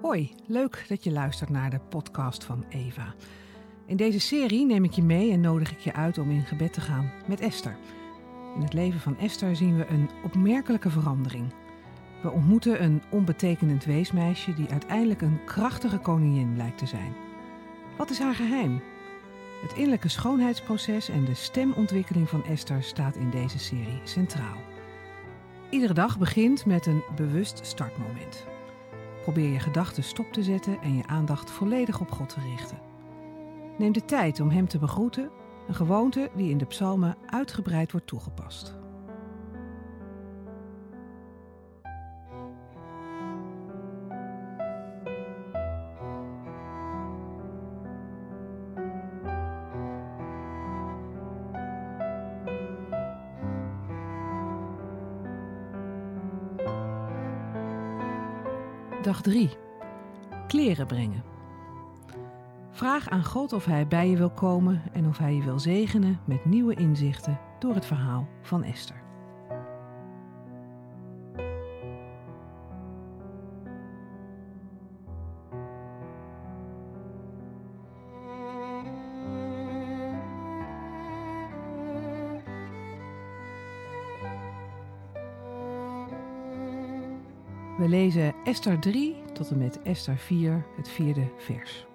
Hoi, leuk dat je luistert naar de podcast van Eva. In deze serie neem ik je mee en nodig ik je uit om in gebed te gaan met Esther. In het leven van Esther zien we een opmerkelijke verandering. We ontmoeten een onbetekenend weesmeisje die uiteindelijk een krachtige koningin blijkt te zijn. Wat is haar geheim? Het innerlijke schoonheidsproces en de stemontwikkeling van Esther staat in deze serie centraal. Iedere dag begint met een bewust startmoment. Probeer je gedachten stop te zetten en je aandacht volledig op God te richten. Neem de tijd om Hem te begroeten, een gewoonte die in de psalmen uitgebreid wordt toegepast. Dag 3. Kleren brengen. Vraag aan God of Hij bij je wil komen en of Hij je wil zegenen met nieuwe inzichten door het verhaal van Esther. We lezen Esther 3 tot en met Esther 4, het vierde vers.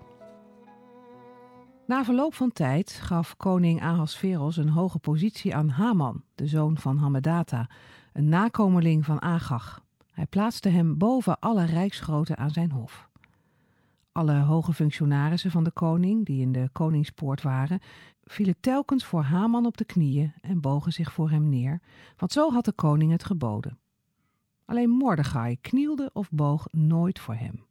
Na verloop van tijd gaf koning Ahasveros een hoge positie aan Haman, de zoon van Hammedata, een nakomeling van Agag. Hij plaatste hem boven alle rijksgroten aan zijn hof. Alle hoge functionarissen van de koning, die in de koningspoort waren, vielen telkens voor Haman op de knieën en bogen zich voor hem neer, want zo had de koning het geboden. Alleen Mordechai knielde of boog nooit voor hem.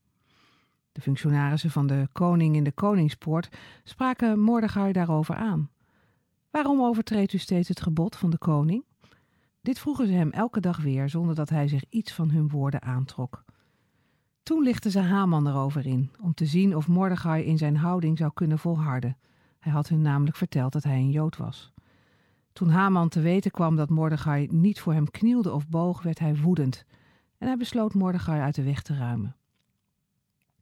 De functionarissen van de koning in de koningspoort spraken Mordechai daarover aan. Waarom overtreedt u steeds het gebod van de koning? Dit vroegen ze hem elke dag weer, zonder dat hij zich iets van hun woorden aantrok. Toen lichtten ze Haman erover in, om te zien of Mordechai in zijn houding zou kunnen volharden. Hij had hun namelijk verteld dat hij een Jood was. Toen Haman te weten kwam dat Mordechai niet voor hem knielde of boog, werd hij woedend en hij besloot Mordechai uit de weg te ruimen.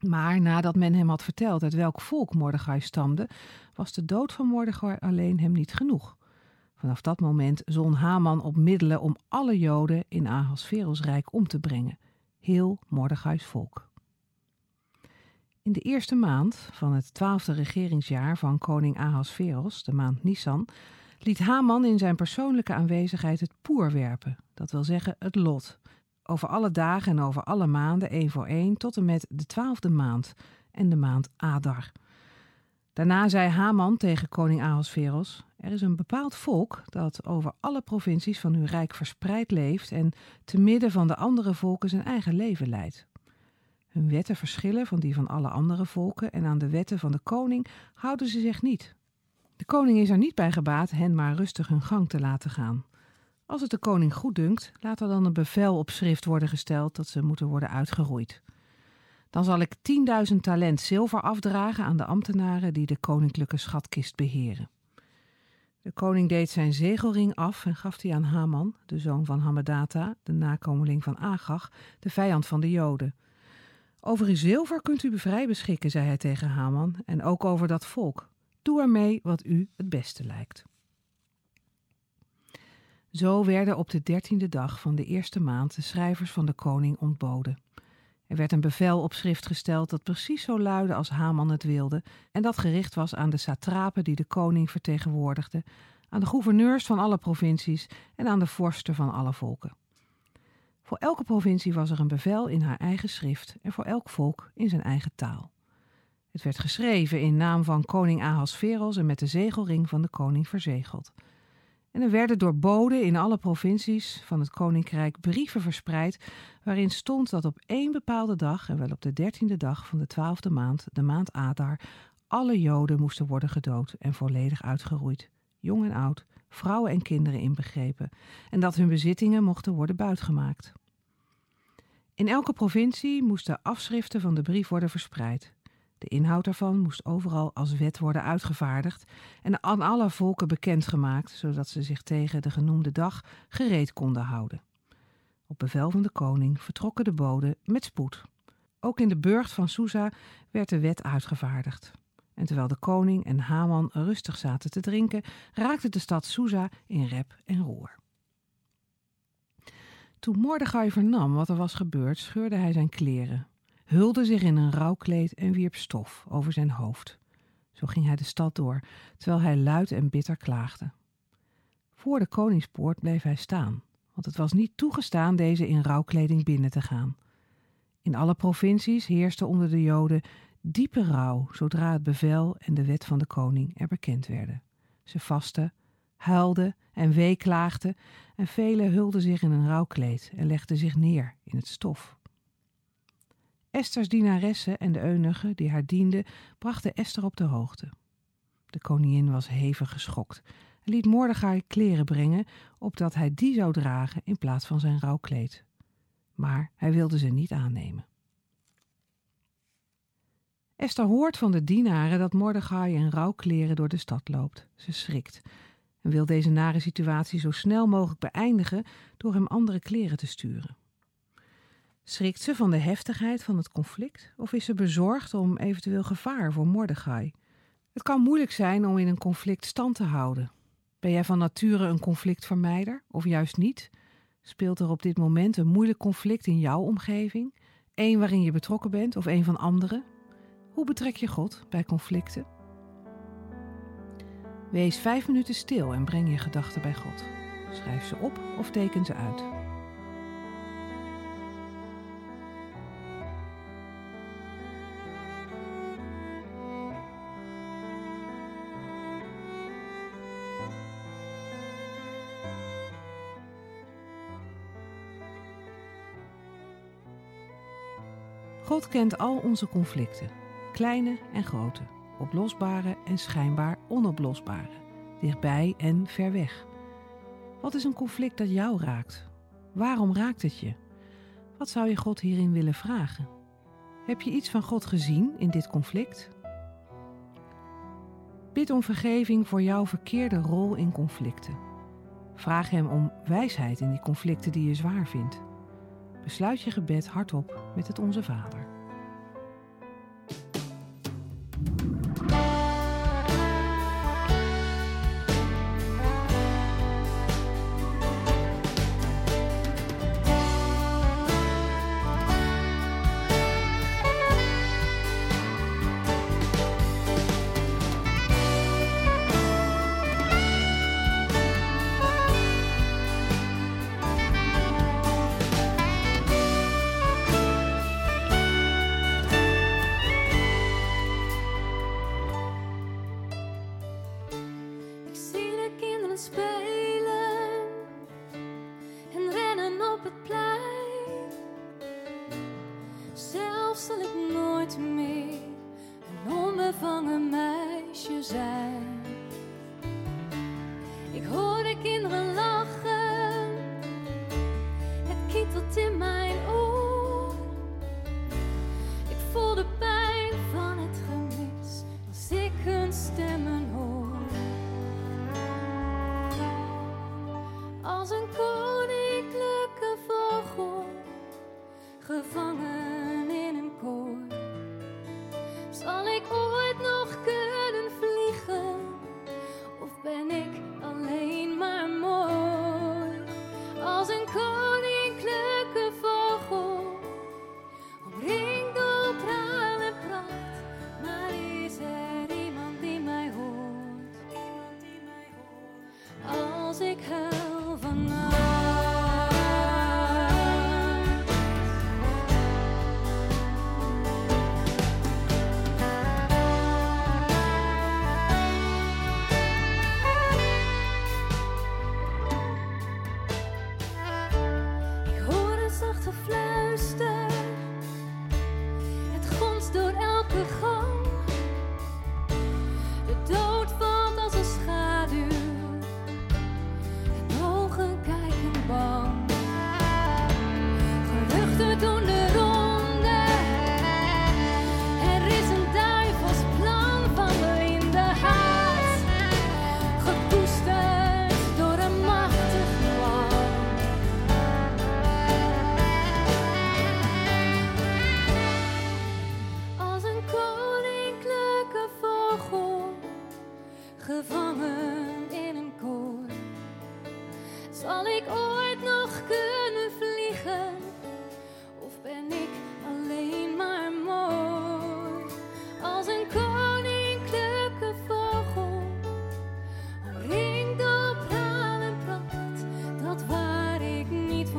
Maar nadat men hem had verteld uit welk volk Mordechai stamde, was de dood van Mordechai alleen hem niet genoeg. Vanaf dat moment zon Haman op middelen om alle Joden in Ahasveros rijk om te brengen, heel Mordechai's volk. In de eerste maand van het twaalfde regeringsjaar van koning Ahasveros, de maand Nisan, liet Haman in zijn persoonlijke aanwezigheid het poer werpen, dat wil zeggen het lot, over alle dagen en over alle maanden, één voor één, tot en met de twaalfde maand en de maand Adar. Daarna zei Haman tegen koning Ahasveros: Er is een bepaald volk dat over alle provincies van uw rijk verspreid leeft en te midden van de andere volken zijn eigen leven leidt. Hun wetten verschillen van die van alle andere volken en aan de wetten van de koning houden ze zich niet. De koning is er niet bij gebaat hen maar rustig hun gang te laten gaan. Als het de koning goed dunkt, laat er dan een bevel op schrift worden gesteld dat ze moeten worden uitgeroeid. Dan zal ik 10.000 talent zilver afdragen aan de ambtenaren die de koninklijke schatkist beheren. De koning deed zijn zegelring af en gaf die aan Haman, de zoon van Hammedata, de nakomeling van Agag, de vijand van de Joden. Over uw zilver kunt u vrij beschikken, zei hij tegen Haman, en ook over dat volk. Doe ermee wat u het beste lijkt. Zo werden op de dertiende dag van de eerste maand de schrijvers van de koning ontboden. Er werd een bevel op schrift gesteld dat precies zo luidde als Haman het wilde en dat gericht was aan de satrapen die de koning vertegenwoordigden, aan de gouverneurs van alle provincies en aan de vorsten van alle volken. Voor elke provincie was er een bevel in haar eigen schrift en voor elk volk in zijn eigen taal. Het werd geschreven in naam van koning Ahasveros en met de zegelring van de koning verzegeld. En er werden door boden in alle provincies van het koninkrijk brieven verspreid waarin stond dat op één bepaalde dag, en wel op de dertiende dag van de twaalfde maand, de maand Adar, alle Joden moesten worden gedood en volledig uitgeroeid, jong en oud, vrouwen en kinderen inbegrepen, en dat hun bezittingen mochten worden buitgemaakt. In elke provincie moesten afschriften van de brief worden verspreid. De inhoud daarvan moest overal als wet worden uitgevaardigd en aan alle volken bekendgemaakt, zodat ze zich tegen de genoemde dag gereed konden houden. Op bevel van de koning vertrokken de boden met spoed. Ook in de burcht van Susa werd de wet uitgevaardigd. En terwijl de koning en Haman rustig zaten te drinken, raakte de stad Susa in rep en roer. Toen Mordechai vernam wat er was gebeurd, scheurde hij zijn kleren, hulde zich in een rouwkleed en wierp stof over zijn hoofd. Zo ging hij de stad door, terwijl hij luid en bitter klaagde. Voor de koningspoort bleef hij staan, want het was niet toegestaan deze in rouwkleding binnen te gaan. In alle provincies heerste onder de Joden diepe rouw zodra het bevel en de wet van de koning er bekend werden. Ze vasten, huilden en weeklaagden en velen hulden zich in een rouwkleed en legden zich neer in het stof. Esters dienaressen en de eunuchen die haar dienden brachten Esther op de hoogte. De koningin was hevig geschokt en liet Mordechai kleren brengen, opdat hij die zou dragen in plaats van zijn rouwkleed. Maar hij wilde ze niet aannemen. Esther hoort van de dienaren dat Mordechai in rouwkleren door de stad loopt. Ze schrikt en wil deze nare situatie zo snel mogelijk beëindigen door hem andere kleren te sturen. Schrikt ze van de heftigheid van het conflict of is ze bezorgd om eventueel gevaar voor Mordechai? Het kan moeilijk zijn om in een conflict stand te houden. Ben jij van nature een conflictvermijder of juist niet? Speelt er op dit moment een moeilijk conflict in jouw omgeving? Eén waarin je betrokken bent of een van anderen? Hoe betrek je God bij conflicten? Wees vijf minuten stil en breng je gedachten bij God. Schrijf ze op of teken ze uit. God kent al onze conflicten, kleine en grote, oplosbare en schijnbaar onoplosbare, dichtbij en ver weg. Wat is een conflict dat jou raakt? Waarom raakt het je? Wat zou je God hierin willen vragen? Heb je iets van God gezien in dit conflict? Bid om vergeving voor jouw verkeerde rol in conflicten. Vraag Hem om wijsheid in die conflicten die je zwaar vindt. Besluit je gebed hardop met het Onze Vader.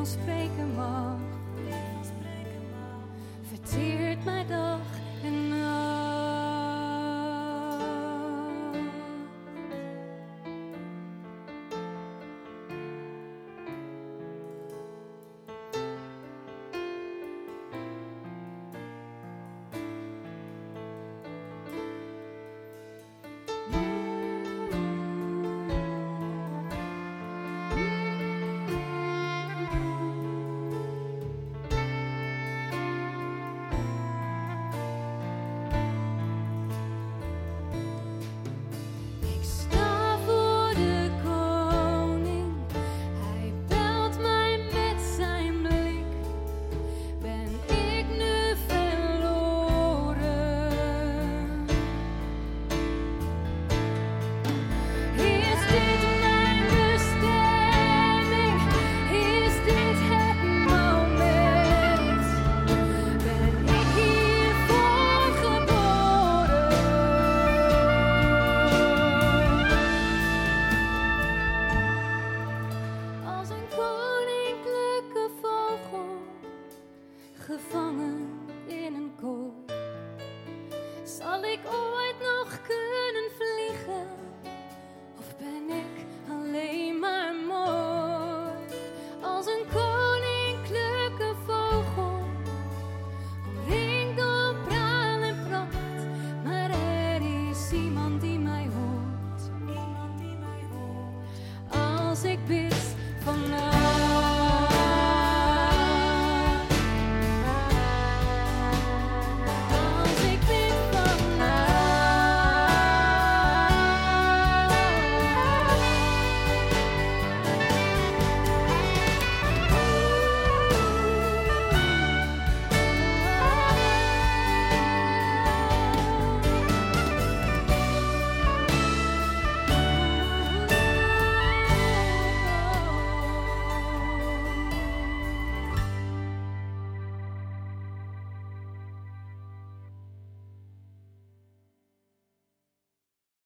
space.